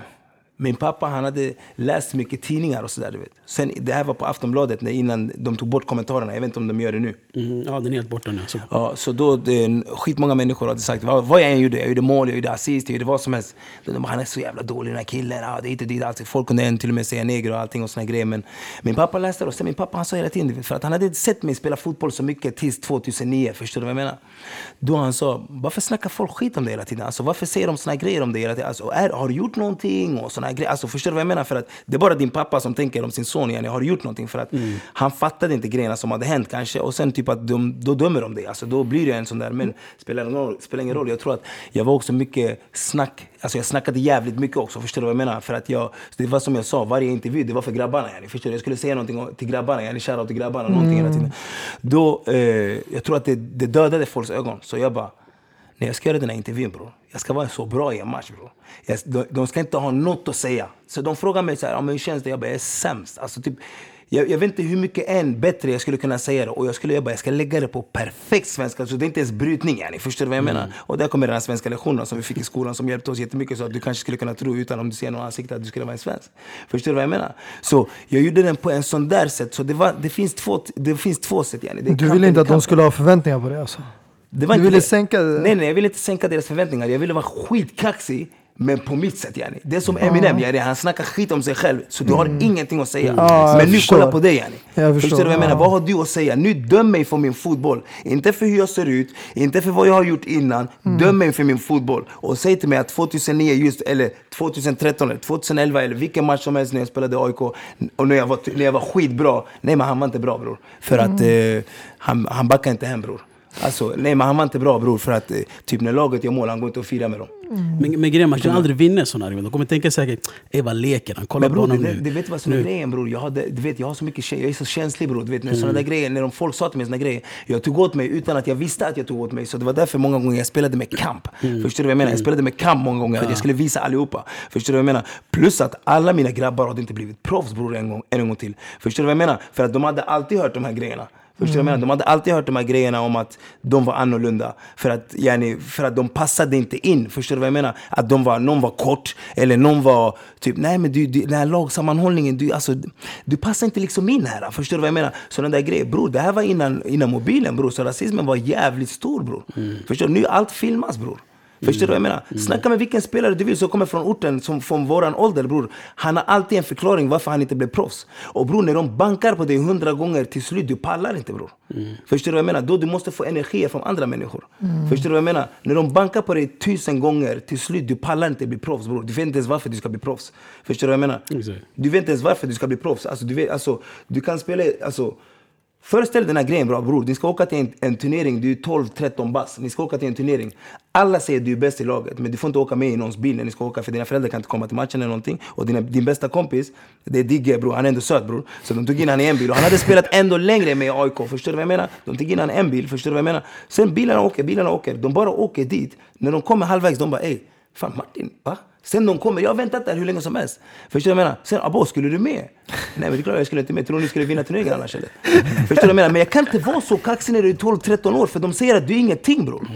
min pappa han hade läst mycket tidningar och sådär. du vet. Sen, det här var på Aftonbladet när, innan de tog bort kommentarerna. Jag vet inte om de gör det nu. Mm, ja, den är helt borta nu. Så. Ja, så då, det, skitmånga människor hade sagt vad, vad jag än gjorde, jag gjorde mål, jag gjorde assist, jag gjorde vad som helst. De bara, han är så jävla dålig den här killen, ja, det är inte dit, allt. Folk kunde än till och med säga neger och allting och såna grejer. Men min pappa läste det och sen min pappa han sa hela tiden, för att han hade sett mig spela fotboll så mycket tills 2009, förstår du vad jag menar? Då han sa, varför snackar folk skit om det hela tiden? Alltså varför säger de såna grejer om det hela tiden? Alltså, är, har du gjort någonting? Och såna grejer. Alltså, förstår du vad jag menar? För att det är bara din pappa som tänker om sin son, yani, har du gjort någonting? För att han fattade inte grejerna som hade hänt kanske. Och sen typ att de, då dömer de dig. Alltså, då blir det en sån där, men spelar ingen, roll, spelar ingen roll. Jag tror att jag var också mycket snack, alltså jag snackade jävligt mycket också. Förstår du vad jag menar? För att jag, det var som jag sa, varje intervju, det var för grabbarna. Yani, förstår du? Jag skulle säga någonting till grabbarna, yani, shoutout till grabbarna, någonting hela tiden. Då, eh, jag tror att det, det dödade folks ögon. Så jag bara, när jag ska göra den här intervjun bror, jag ska vara så bra i en match bror. Jag, de, de ska inte ha något att säga. Så de frågar mig så här, men hur känns det? Jag bara, jag är sämst. Alltså, typ, jag, jag vet inte hur mycket än bättre jag skulle kunna säga det. Och jag skulle jag bara, jag ska lägga det på perfekt svenska. Så det är inte ens brytning yani. Förstår du vad jag menar? Och där kommer den här svenska lektionen som vi fick i skolan som hjälpte oss jättemycket. Så att du kanske skulle kunna tro utan om du ser någon ansikte att du skulle vara en svensk. Förstår du vad jag menar? Så jag gjorde den på en sån där sätt. Så det, var, det, finns, två, det finns två sätt yani. Du ville inte att de skulle ha förväntningar på det alltså? Det var Du ville det. sänka- Nej, nej, jag ville inte sänka deras förväntningar. Jag ville vara skitkaxig. Men på mitt sätt yani. Det är som Eminem yani. Han snackar skit om sig själv. Så du har ingenting att säga. Jag men nu förstår. kolla på dig yani. Jag Förstår förstår, du vad jag menar? ja. Vad har du att säga? Nu döm mig för min fotboll. Inte för hur jag ser ut. Inte för vad jag har gjort innan. Mm. Döm mig för min fotboll. Och säg till mig att 2009 just, eller 2013 eller 2011 eller vilken match som helst när jag spelade AIK och när jag var, när jag var skitbra. Nej men han var inte bra bror. För att Mm. eh, han, han backade inte hem bror. Alltså, nej men han var inte bra bror för att eh, typ när laget gör mål, han går inte och firar med dem. Men, men grejen, man kan aldrig vinna sådana argument. De kommer tänka säkert, ey vad leker han? Kolla Men på bror, honom du, nu. du vet vad som är grejen bror? Jag, hade, du vet, jag har så mycket kä- jag är så känslig bror. Du vet, när Mm. såna där grejer, när de folk sa till mig såna grejer. Jag tog åt mig utan att jag visste att jag tog åt mig. Så det var därför många gånger jag spelade med kamp. Mm. Förstår du vad jag menar? Jag spelade med kamp många gånger. Att jag skulle visa allihopa. Förstår du vad jag menar? Plus att alla mina grabbar hade inte blivit proffs bror en gång, en gång till. Förstår du vad jag menar? För att de hade alltid hört de här grejerna. Förstår du jag menar? De hade alltid hört de här grejerna om att de var annorlunda. För att, yani, för att de passade inte in. Förstår du vad jag menar? Att de var, någon var kort, eller någon var typ, nej men du, du, den här lagsammanhållningen, du, alltså, du passar inte liksom in här. Förstår du vad jag menar? Sådana där grejer. Bror, det här var innan, innan mobilen bror. Så rasismen var jävligt stor bror. Förstår du? Nu allt filmas bror. Förstår du vad jag menar? Snacka med vilken spelare du vill som kommer från orten, som från våran ålder bror. Han har alltid en förklaring varför han inte blev proffs. Och bror, när de bankar på dig hundra gånger till slut, du pallar inte bror. Förstår du vad jag menar? Då du måste få energi från andra människor. Förstår du vad jag menar? När de bankar på dig tusen gånger, till slut, du pallar inte bli proffs bror. Du vet inte ens varför du ska bli proffs. Förstår du vad jag menar? Exakt. Du vet inte ens varför du ska bli proffs. Alltså, du, vet, alltså, du kan spela, alltså Föreställ den här grejen bra bror, ni ska åka till en, en turnering, du är 12-13 bass, ni ska åka till en turnering. Alla säger att du är bäst i laget, men du får inte åka med i någons bil när ni ska åka för dina föräldrar kan inte komma till matchen eller någonting. Och dina, din bästa kompis, det är Digge bror, han är ändå söt bror. Så de tog in han i en bil och han hade spelat ändå längre med AIK, förstår du vad jag menar? De tog in han i en bil, förstår du vad jag menar? Sen bilarna åker, bilarna åker, de bara åker dit. När de kommer halvvägs, de bara ey, fan Martin, va? Sen de kommer, jag har väntat där hur länge som helst. Förstår du vad jag menar? Sen, abo, skulle du med? Nej men det är klart jag skulle inte med. Tror du ni skulle vinna turneringen annars eller? Förstår du vad jag menar? Men jag kan inte vara så kaxig när du är 12-13 år för de säger att du är ingenting bror.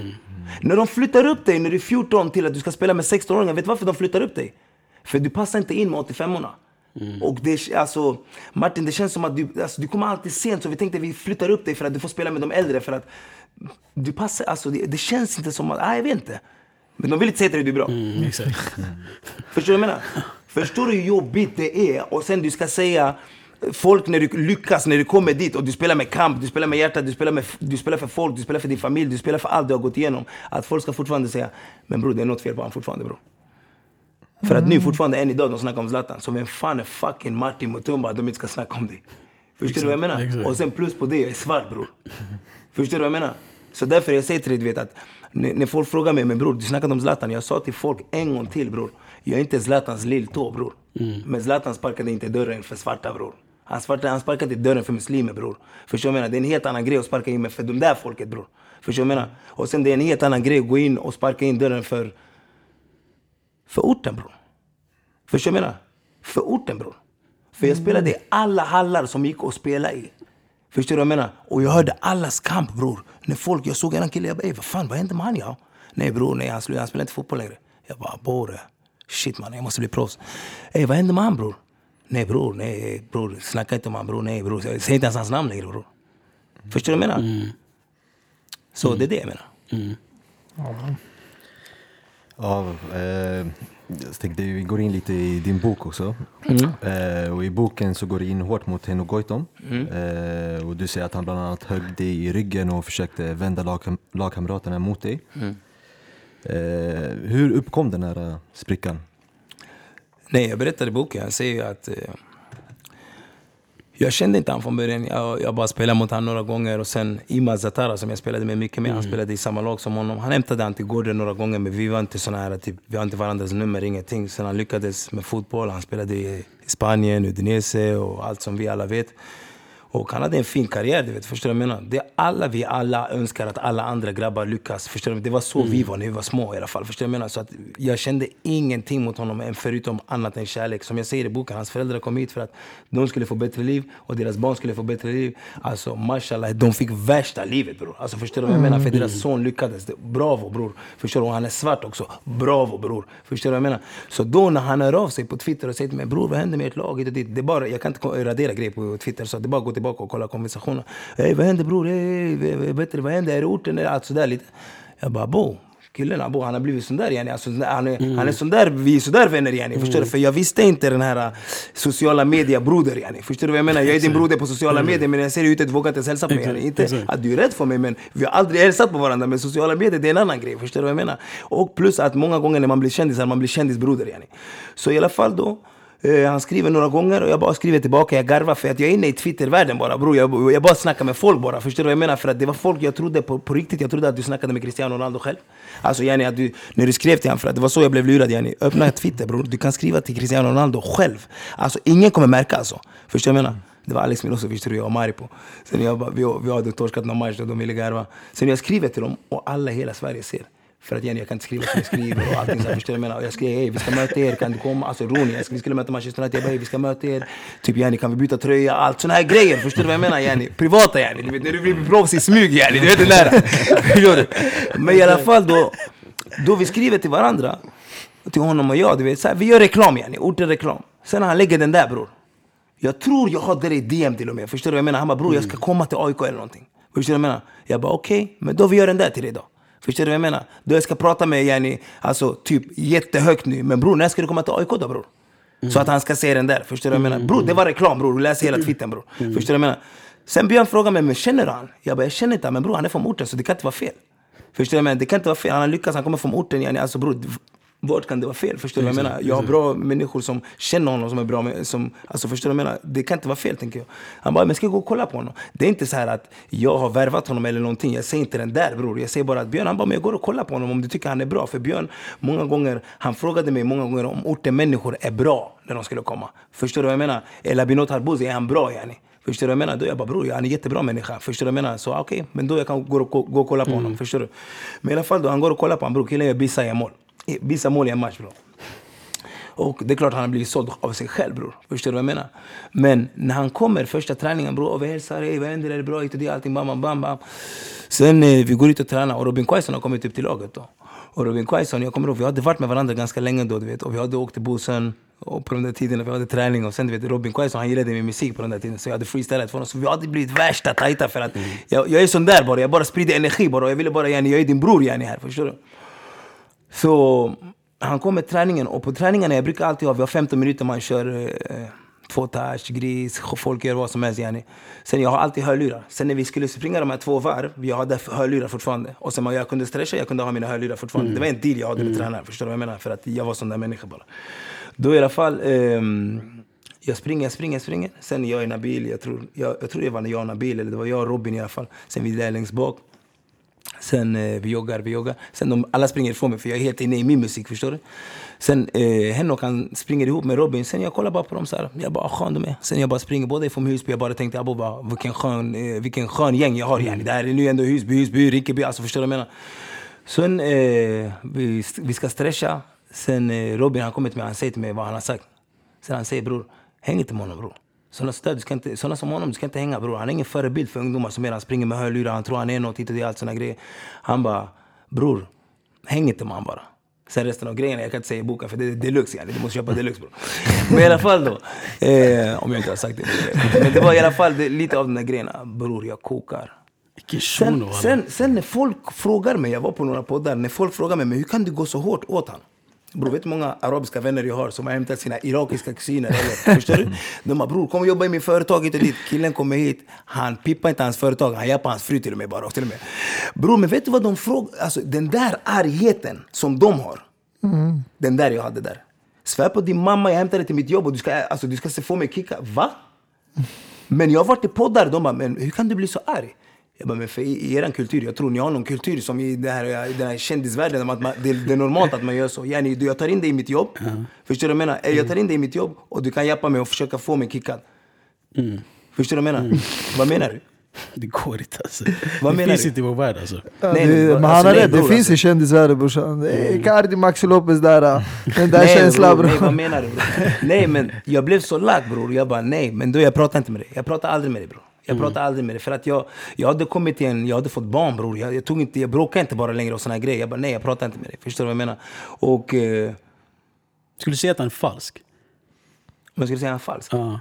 När de flyttar upp dig när du är 14 till att du ska spela med 16-åringar, vet du varför de flyttar upp dig? För du passar inte in med 85orna. Och det, alltså, Martin, det känns som att du, alltså, du kommer alltid sent så vi tänkte vi flyttar upp dig för att du får spela med de äldre för att du passar, alltså det, det känns inte som att, nej jag vet inte. Men de vill inte säga till dig att du är bra. Mm, exakt. Förstår du vad jag menar? Förstår du hur jobbigt det är? Och sen du ska säga folk när du lyckas, när du kommer dit och du spelar med kamp, du spelar med hjärta, du spelar, med, du spelar för folk, du spelar för din familj, du spelar för allt du har gått igenom. Att folk ska fortfarande säga, men bror det är något fel på honom fortfarande bror. För att nu fortfarande än idag de snackar om Zlatan. Så vem fan är fucking Martin Mutumba att de inte ska snacka om dig? Förstår du vad jag menar? exakt. Och sen plus på det, jag är svart bror. Förstår du vad jag menar? Så därför jag säger till dig, du vet att när, folk frågar mig, men bror du snackade om Zlatan. Jag sa till folk en gång till bror. Jag är inte Zlatans lilltå bror. Men Zlatan sparkade inte dörren för svarta bror. Han, sparkade, han sparkade inte dörren för muslimer bror. Förstår jag menar? Det är en helt annan grej att sparka in för de där folket bror. Förstår jag menar? Och sen det är en helt annan grej att gå in och sparka in dörren för, för orten bror. Förstår jag menar? För orten bror. För jag spelade i alla hallar som gick att spela i. Förstår du vad jag menar? Och jag hörde allas kamp bror. När folk, jag såg en kille, jag bara ey vad fan vad hände med han ja? Nej bror, nej han, han spelar inte fotboll längre. Jag bara bore. Shit man, jag måste bli proffs. Ey vad hände med han bror? Nej bror, nej bror, snacka inte om han bror, nej bror. Säg inte ens hans namn längre bror. Förstår du vad jag menar? Så det är det jag menar. Ja, eh, jag tänkte vi går in lite i din bok också. Eh, och I boken så går du in hårt mot Henok Goitom. Eh, och du säger att han bland annat högg dig i ryggen och försökte vända lagkam lagkamraterna mot dig. Eh, hur uppkom den här eh, sprickan? Nej, jag berättar i boken. Jag säger ju att eh, jag kände inte han från början. Jag, jag bara spelade mot honom några gånger. Och sen Imad Zatara som jag spelade med mycket med, han spelade i samma lag som honom. Han hämtade han till gården några gånger, men vi var inte såna här, typ, vi har inte varandras nummer, ingenting. Sen han lyckades med fotboll. Han spelade i, i Spanien, Udinese och allt som vi alla vet. Och han hade en fin karriär, du vet, förstår du vad jag menar? Det är alla vi alla önskar att alla andra grabbar lyckas. Förstår du? Det var så vi var när vi var små i alla fall. Förstår du vad jag menar? Så att jag kände ingenting mot honom än förutom annat än kärlek. Som jag säger i boken, hans föräldrar kom hit för att de skulle få bättre liv och deras barn skulle få bättre liv. Alltså mashallah, de fick värsta livet bror. Alltså förstår du vad jag menar? För deras son lyckades. Bravo bror. Förstår du? Och han är svart också. Bravo bror. Förstår du vad jag menar? Så då när han hör av sig på Twitter och säger till mig bror vad händer med ert lag? Det är bara, jag kan inte radera grejer på Twitter så det bara att gå tillbaka och kolla konversationen. Hey, vad händer bror? Vad- bättre, vad händer? Är det orten? Allt sådär lite? Jag bara bo. Killen han, bo, han har blivit sån där yani. Alltså, han, är, han är sån där, vi är sådär vänner yani. Förstår du? För jag visste inte den här uh, sociala media broder yani. Förstår du vad jag menar? Jag är din broder på sociala medier men när jag ser dig ute vågar inte ens hälsa på mig. Yani. Inte Exakt. att du är rädd för mig men vi har aldrig hälsat på varandra. Men sociala medier det är en annan grej. Förstår du vad jag menar? Och plus att många gånger när man blir kändis, man blir kändisbroder yani. Så i alla fall då. Eh, han skriver några gånger och jag bara skriver tillbaka, jag garvar för att jag är inne i Twittervärlden bara bror. Jag, jag bara snackar med folk bara, förstår du vad jag menar? För att det var folk jag trodde på, på riktigt, jag trodde att du snackade med Cristiano Ronaldo själv. Alltså yani att du, när du skrev till honom, för att det var så jag blev lurad yani. Öppna Twitter bror, du kan skriva till Cristiano Ronaldo själv. Alltså ingen kommer märka alltså. Förstår du vad jag menar? Det var Alex Milosevic tror jag och Mari på. Sen jag bara, vi, vi hade torskat någon match och de ville garva. Sen jag skriver till dem och alla i hela Sverige ser. För att igen, jag kan inte skriva som jag skriver och allting så här, förstår du vad jag menar? Och jag skrev hej vi ska möta er, kan du komma? Alltså Roni, jag ska, vi skulle möta Manchester United, jag bara hej vi ska möta er. Typ Jenny, kan vi byta tröja? Allt såna här grejer, förstår du vad jag menar Jenny? Privata Jenny, du vet när du blir proffs i smyg Jenny, du vet det där. Men i alla fall då, då vi skriver till varandra, till honom och jag, du vet, så här, vi gör reklam Jenny, ortenreklam. Sen när han lägger den där bror. Jag tror jag hade det i DM till och med. Förstår du vad jag menar? Han bara bror jag ska komma till AIK eller någonting. Förstår du vad jag menar? Jag bara okej, men då vi gör den där till dig då. Förstår du vad jag menar? Då jag ska prata med Jenny, alltså typ jättehögt nu. Men bror när ska du komma till AIK då bror? Så att han ska se den där. Förstår du vad jag menar? Bror det var reklam bror, läs hela twittern bror. Förstår du vad jag menar? Sen Björn frågade mig, men känner du han? Jag bara jag känner inte han, men bror han är från orten så det kan inte vara fel. Förstår du vad jag menar? Det kan inte vara fel, han har lyckats, han kommer från orten Jenny. Alltså bror, vart kan det vara fel? Förstår du vad jag menar? Jag har bra människor som känner honom som är bra som, alltså förstår du vad jag menar? Det kan inte vara fel tänker jag. Han bara, men ska jag gå och kolla på honom? Det är inte så här att jag har värvat honom eller någonting. Jag säger inte den där bror. Jag säger bara att Björn, han bara, men jag går och kollar på honom om du tycker han är bra. För Björn, många gånger, han frågade mig många gånger om orten människor är bra när de skulle komma. Förstår du vad jag menar? Eller Binot Harbouz, är han bra yani? Förstår du vad jag menar? Då jag bara bror, han är en jättebra människa. Förstår du vad jag menar? Så okej, men då jag kan gå och, gå och kolla på honom. Förstår du? Men i alla fall då, han går och kollar på honom. Bror, killen gör Bisa i mål. Bisa mål i en match bror. Och det är klart han har blivit såld av sig själv bror. Förstår du vad jag menar? Men när han kommer första träningen bror, och vi hälsar, hej vad händer, är det bra? Hit och dit, allting bam, bam, bam, bam. Sen eh, vi går ut och tränar och Robin Quaison har kommit upp till laget då. Och Robin Quaison, jag kommer ihåg, vi hade varit med varandra ganska länge då du vet. Och vi hade åkt till bussen och på de där tiderna vi hade träning och sen du vet Robin Quaison han gillade min musik på den där tiden så jag hade freestylat för honom. Så vi hade blivit värsta tajta för att jag, jag är sån där bara, jag bara sprider energi bara. Och jag ville bara, yani, jag är din bror yani här, förstår du? Så han kom med träningen och på träningarna, jag brukar alltid ha, vi har 15 minuter man kör eh, två touch, gris, folk gör vad som helst yani. Sen jag har alltid hörlurar. Sen när vi skulle springa de här två varv, jag hade hörlurar fortfarande. Och sen jag kunde stretcha, jag kunde ha mina hörlurar fortfarande. Det var en deal jag hade med tränaren, förstår du vad jag menar? För att jag var sån där människa bara. Då i alla fall, ehm, jag springer, jag springer, jag springer. Sen jag är Nabil, jag tror, jag, jag tror det var jag och Nabil, eller det var jag och Robin i alla fall. Sen vi är där längst bak. Sen eh, vi joggar, vi joggar. Sen de, alla springer ifrån mig för jag är helt inne i min musik, förstår du? Sen eh, Henok han springer ihop med Robin. Sen jag kollar bara på dem så här. Jag bara, ah, skön de är. Sen jag bara springer båda ifrån Husby. Jag bara tänkte, abo, bara, vilken, skön, eh, vilken skön gäng jag har. Yani. Det här är nu ändå Husby, Husby, Rinkeby. Alltså förstår du vad jag menar? Sen eh, vi, vi ska stretcha. Sen eh, Robin han kommer till mig han säger till mig vad han har sagt. Sen han säger bror, häng inte med honom bror. Såna, stöd, ska inte, såna som honom du ska inte hänga bror. Han är ingen förebild för ungdomar som han springer med hörlurar, han tror han är något hit och dit, allt såna grejer. Han bara, bror, häng inte med han bara. Sen resten av grejerna, jag kan inte säga i boken för det är deluxe yani. Du måste köpa deluxe bror. Men i alla fall då, eh, om jag inte har sagt det. Men det var i alla fall det, lite av de där grejerna. Bror, jag kokar. Sen, sen, sen när folk frågar mig, jag var på några poddar, när folk frågar mig men hur kan du gå så hårt åt han? Bror, vet du hur många arabiska vänner jag har som har hämtat sina irakiska kusiner? Eller, förstår du? De bara bror, kom och jobba i mitt företag hit och dit. Killen kommer hit, han pippar inte hans företag, han hjälper hans fru till och med bara. Till och med. Bror, men vet du vad de frågar? Alltså den där argheten som de har. Den där jag hade där. Svär på din mamma, jag hämtar dig till mitt jobb och du ska, alltså, du ska se få mig kicka. Va? Men jag har varit i poddar, de bara, men hur kan du bli så arg? Jag bara, men för er kultur, jag tror ni har någon kultur som i det här, den här kändisvärlden, att man, det, det är normalt att man gör så. Yani, du, jag tar in dig i mitt jobb, förstår du vad jag menar? Jag tar in dig i mitt jobb och du kan hjälpa mig och försöka få mig kickad. Förstår du vad jag menar? Vad menar du? Det går inte alltså. Vad det menar finns du? inte i vår värld alltså. Ja, Nej, det, nej, men alltså, han har nej, rätt, det finns alltså. i kändisvärlden brorsan. Är Icardi, Maxi Lopez där. äh. Den där Nej, känslan bror, Nej, vad menar du? Nej men jag blev så lack bror. Jag bara nej, men då jag pratar inte med dig. Jag pratar aldrig med dig bror. Jag pratar aldrig med dig för att jag, jag hade kommit till en, jag hade fått barn bror. Jag, jag, tog inte, jag bråkade inte bara längre och såna här grejer. Jag bara nej, jag pratar inte med dig. Förstår du vad jag menar? Och eh, Skulle du säga att han är falsk? om jag skulle säga han är falsk. Ja.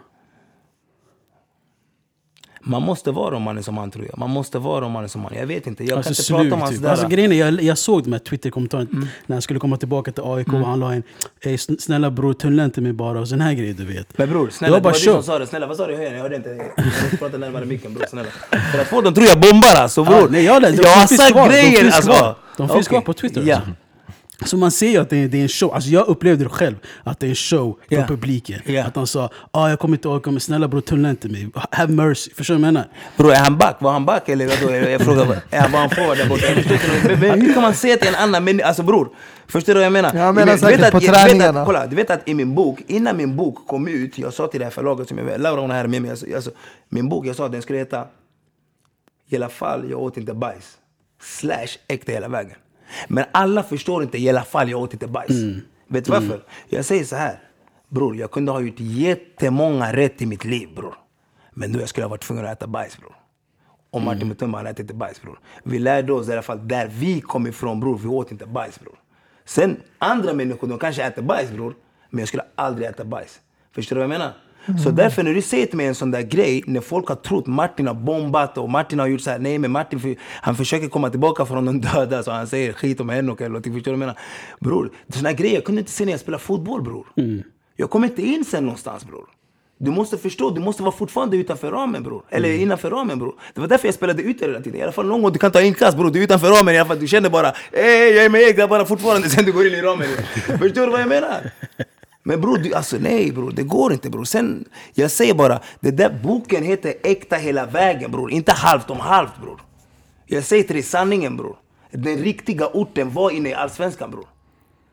Man måste vara om man är som han tror jag. Man måste vara om man är som han. Jag vet inte, jag Alltså kan inte slug prata om hans typ. där. Alltså grejen är, jag, jag såg de här Twitter-kommentarerna Mm. när han skulle komma tillbaka till AIK och han la in Ey, sn- snälla bror, tunnla inte mig bara och sån här grejer du vet. Men bror, Det snälla, var det bara var du som sa det. Snälla, vad sa du? Jag hörde inte. Jag måste prata närmare micken bror, snälla. För att få dem tror jag bombar alltså bror. Ja, nej, jag, de, jag har sagt grejer alltså. De finns kvar på Twitter. Ja. Alltså. Så man ser ju att det är, det är en show. Alltså jag upplevde det själv, att det är en show Ja. från publiken. Ja. Att han sa ah, jag kommer inte orka, men snälla bror tunnla inte mig. Have mercy. Förstår du vad jag menar? Bror, är han back? Var han back eller vadå? Jag, jag frågar, bara, är han, var han forward där borta? Hur kan man säga till en annan människa? Alltså bror, förstår du vad jag menar? Jag menar du säkert vet på att, vet träningarna. att, kolla, du vet att i min bok, innan min bok kom ut, jag sa till det här förlaget som jag vet, Laura hon är här med mig, alltså, alltså, min bok, jag sa att den skulle heta I alla fall, jag åt inte bajs. Slash äkta hela vägen. Men alla förstår inte i alla fall, jag åt inte bajs. Vet du varför? Jag säger så här. Bror, jag kunde ha gjort jättemånga rätt i mitt liv bror. Men då jag skulle ha varit tvungen att äta bajs bror. Och Martin Mutumba han äter inte bajs bror. Vi lärde oss i alla fall där vi kom ifrån bror, vi åt inte bajs bror. Sen andra människor, de kanske äter bajs bror. Men jag skulle aldrig äta bajs. Förstår du vad jag menar? Så därför när du säger till mig en sån där grej, när folk har trott Martin har bombat och Martin har gjort så här, nej men Martin för, han försöker komma tillbaka från de döda så han säger skit om Henok eller någonting, förstår du vad jag menar? Bror, såna här grejer jag kunde inte se när jag spelade fotboll bror. Jag kom inte in sen någonstans bror. Du måste förstå, du måste vara fortfarande utanför ramen bror. Eller innanför ramen bror. Det var därför jag spelade ute hela tiden. I alla fall någon gång du kan ta inkast bror. Du är utanför ramen i alla fall. Du känner bara Ey jag är med grabbarna fortfarande sen du går in i ramen. Förstår du vad jag menar? Men bror, alltså nej bror, det går inte bror. Sen, jag säger bara, den där boken heter Äkta hela vägen bror. Inte halvt om halvt bror. Jag säger till dig sanningen bror. Den riktiga orten var inne i Allsvenskan bror.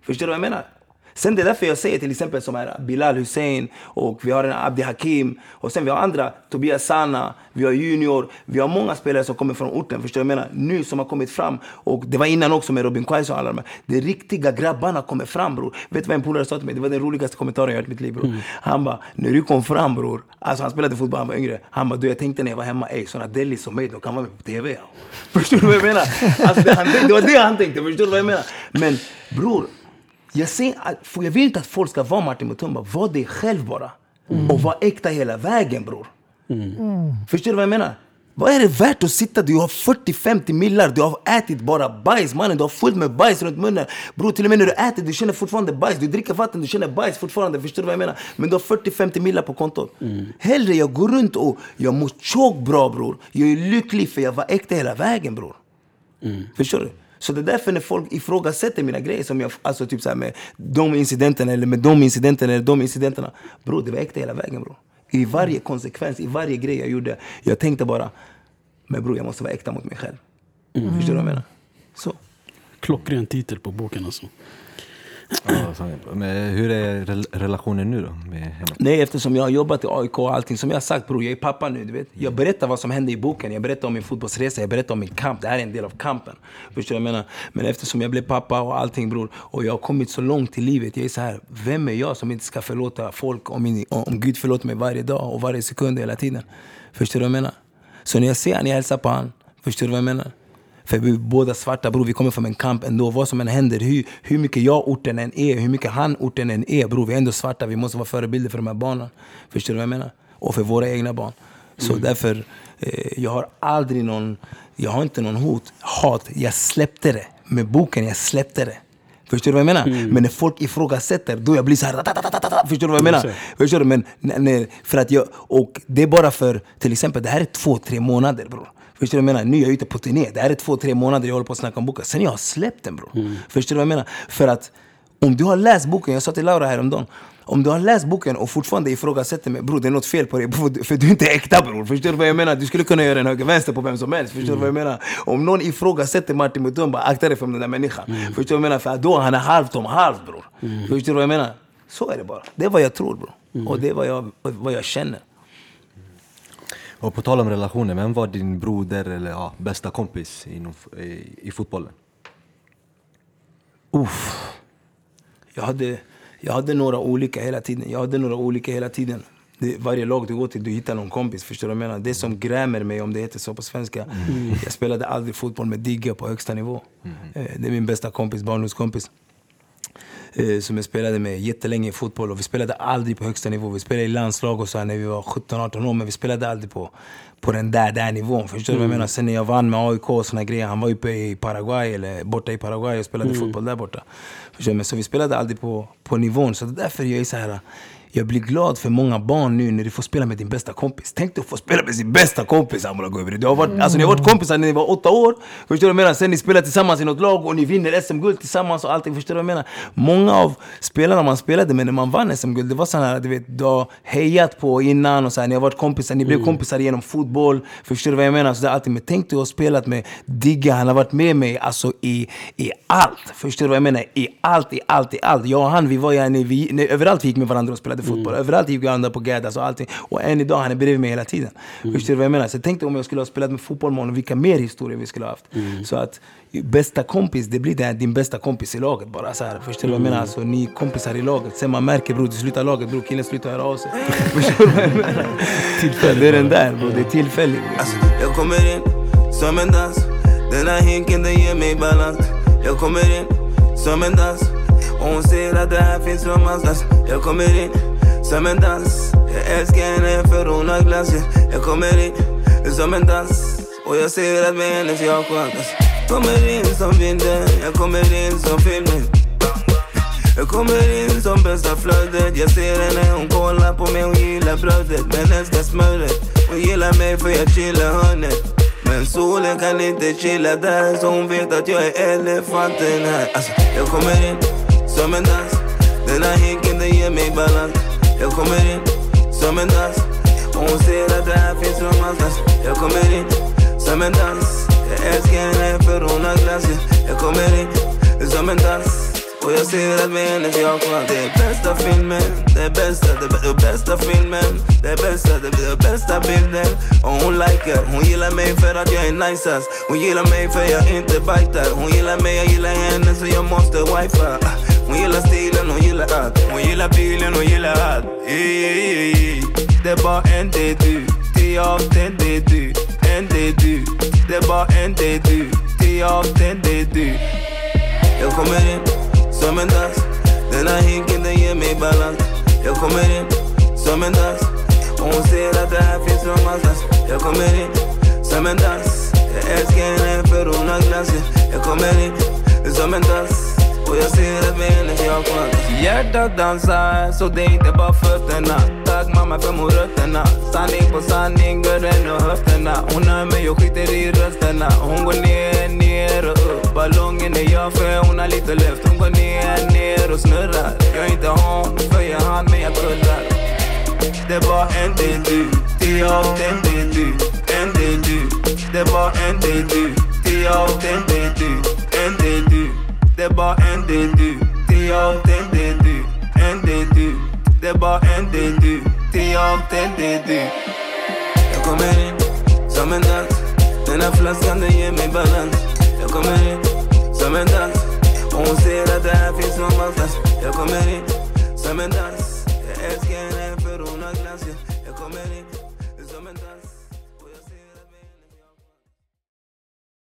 Förstår du vad jag menar? Sen det är därför jag säger till exempel som här Bilal Hussein och vi har en Abdi Hakim och sen vi har andra, Tobias Sana, vi har Junior, vi har många spelare som kommer från orten, förstår du vad jag menar? Nu som har kommit fram och det var innan också med Robin Quaison och alla de här. De riktiga grabbarna kommer fram bror. Vet du vad en polare sa till mig? Det var den roligaste kommentaren jag hört i mitt liv bror. Han bara, när du kom fram bror, alltså han spelade fotboll, han var yngre. Han bara, du jag tänkte när jag var hemma, ey såna delis som mig, de kan vara med på TV. Förstår du vad jag menar? Alltså, det, han, det var det han tänkte, förstår du vad jag menar? Men bror, jag, för jag vill inte att folk ska vara Martin Mutumba. Var dig själv bara. Och var äkta hela vägen bror. Förstår du vad jag menar? Vad är det värt att sitta? Du har 40-50 millar, du har ätit bara bajs mannen. Du har fullt med bajs runt munnen. Bror till och med när du äter, du känner fortfarande bajs. Du dricker vatten, du känner bajs fortfarande. Förstår du vad jag menar? Men du har 40-50 millar på kontot. Hellre jag går runt och jag mår tjockt bra bror. Jag är lycklig för jag var äkta hela vägen bror. Förstår du? Så det är därför när folk ifrågasätter mina grejer, som jag, alltså typ så här med de incidenterna eller med de incidenterna eller de incidenterna. Bror, det var äkta hela vägen bror. I varje konsekvens, i varje grej jag gjorde. Jag tänkte bara, men bror jag måste vara äkta mot mig själv. Förstår du vad jag menar? Så. Klockren titel på boken alltså. Men hur är rel- relationen nu då med henne? Nej, eftersom jag har jobbat i AIK och allting. Som jag har sagt bror, jag är pappa nu. Du vet. Jag berättar vad som hände i boken. Jag berättar om min fotbollsresa. Jag berättar om min kamp. Det här är en del av kampen. Förstår du vad jag menar? Men eftersom jag blev pappa och allting bror. Och jag har kommit så långt i livet. Jag är så här, vem är jag som inte ska förlåta folk om, min, om Gud förlåter mig varje dag och varje sekund hela tiden? Förstår du vad jag menar? Så när jag ser han, jag hälsar på han. Förstår du vad jag menar? För vi båda svarta bror, vi kommer från en kamp ändå. Vad som än händer, hur, hur mycket jag orten än är, hur mycket han orten än är bror. Vi är ändå svarta, vi måste vara förebilder för de här barnen. Förstår du vad jag menar? Och för våra egna barn. Så därför, eh, jag har aldrig någon, jag har inte någon hot, hat. Jag släppte det. Med boken, jag släppte det. Förstår du vad jag menar? Men när folk ifrågasätter, då jag blir så här... Förstår du vad jag menar? Förstår du? Men nej, nej, för att jag, och det är bara för, till exempel, det här är två, tre månader bror. Förstår du vad jag menar? Nu är jag ute på turné. Det här är två, tre månader jag håller på att snacka om boken. Sen jag har släppt den bror. Förstår du vad jag menar? För att om du har läst boken, jag sa till Laura häromdagen. Om du har läst boken och fortfarande ifrågasätter mig, bror det är något fel på dig. För du är inte äkta bror. Förstår du vad jag menar? Du skulle kunna göra en höger-vänster på vem som helst. Förstår du vad jag menar? Om någon ifrågasätter Martin Mutumba, akta dig för den där människan. Förstår du vad jag menar? För då han är halvt om halvt bror. Förstår du vad jag menar? Så är det bara. Det är vad jag tror bror. Och det är vad jag, vad jag känner. Och på tal om relationer, vem var din broder eller ja, bästa kompis inom, i, i fotbollen? Uff. Jag hade, jag hade några olika hela tiden. Jag hade några olika hela tiden. Det, varje lag du går till, du hittar någon kompis. Förstår du vad jag menar? Det som grämer mig, om det heter så på svenska. Jag spelade aldrig fotboll med Digge på högsta nivå. Eh, Det är min bästa kompis, barndomskompis. Eh, Som jag spelade med jättelänge i fotboll. Och vi spelade aldrig på högsta nivå. Vi spelade i landslag och så när vi var 17-18 år. Men vi spelade aldrig på, på den där, där nivån. Förstår du vad jag menar? Sen när jag vann med AIK och såna grejer. Han var uppe i Paraguay, eller borta i Paraguay och spelade fotboll där borta. Förstår du? Men Så vi spelade aldrig på, på nivån. Så det är därför jag är så här. Jag blir glad för många barn nu när du får spela med din bästa kompis. Tänk dig att få spela med sin bästa kompis Amula Gubri. Du har varit, alltså, ni har varit kompisar när ni var åtta år. Förstår du vad jag menar? Sen ni spelar tillsammans i något lag och ni vinner SM-guld tillsammans och allting. Förstår du vad jag menar? Många av spelarna man spelade med när man vann SM-guld, det var sådana här, du vet, du har hejat på innan och så här, ni har varit kompisar, ni blev kompisar genom fotboll. Förstår du vad jag menar? Så det är alltid, men tänk dig att ha spelat med Digga, han har varit med mig alltså i, i allt. Förstår du vad jag menar? I allt, i allt, i allt. Jag och han, vi var vi, nej, överallt vi gick med varandra och spelade fotboll. Överallt gick vi andra på Gädas och allting. Och än idag, han är bredvid mig hela tiden. Förstår du vad jag menar? Så tänk dig om jag skulle ha spelat med fotboll med honom, vilka mer historier vi skulle ha haft. Så att bästa kompis, det blir den, din bästa kompis i laget bara. Så här, förstår du vad jag menar? Alltså, ni kompisar i laget. Sen man märker bror, du slutar laget bror, killen slutar höra av sig. förstår du vad jag menar? Tillfälligt. Det är den där bror, det är tillfälligt. Alltså, jag kommer in som en dans Den här hinken den ger mig balans Jag kommer in som en dans Och hon ser att det här finns romans alltså, Jag kommer in som en dans Jag älskar henne för hon har glass. Jag kommer in som en dans Och jag ser att med hennes jag har. Kommer in som vinden Jag kommer in som filmen jag kommer in som bästa flödet Jag ser henne, hon kollar på mig, hon gillar brödet Men älskar smöret Hon gillar mig för jag chillar hörnet Men solen kan inte chilla där Så hon vet att jag är elefanten här alltså, Jag kommer in som en dans Den här hinken den ger mig balans Jag kommer in som en dans ser att det här finns romans Jag kommer in som en dans Jag älskar henne för och jag ser att med henne så jag Det är bästa filmen, det är bästa, det är bästa filmen Det är bästa, det är bästa bilden Och hon likar, hon gillar mig för att jag är niceast Hon gillar mig för jag inte bajtar Hon gillar mig, jag gillar henne så jag måste wifa Hon gillar stilen, hon gillar allt Hon gillar bilen, hon gillar allt Det är bara en, det är du Tio av ten, det är du En, det är du Det är bara en, det är du Tio av ten, det är du jag kommer in som en dans Den här hinken den ger mig balans Jag kommer in. Som en dans Och hon ser att det här finns romans. Jag kommer in. Som en dans Jag älskar henne för hon har glass. Jag kommer in. Som en dans och jag ser att med henne jag har chans Hjärtat dansar, så det är inte bara fötterna Tack mamma för morötterna. Sanning på sanning, Gurren och höfterna. Hon hör mig och skiter i rösterna. Hon går ner, ner och upp. Ballongen är jag för hon har lite luft Hon går ner, ner och snurrar. Jag är inte hon, för jag han men jag kullar Det var en, del du till jag ten, det du. En, del du. Det var en, del du Till jag ten, det du. En, del du. Det var en, del du till jag ten, det du. Det är bara en, det är du Till jag, det är du Jag kommer in som en dans. Den här flaskan den ger mig balans. Jag kommer in som en dans. Och hon ser att det här finns någonstans Jag kommer in som en dans. Jag älskar henne för hon har glans. Jag kommer in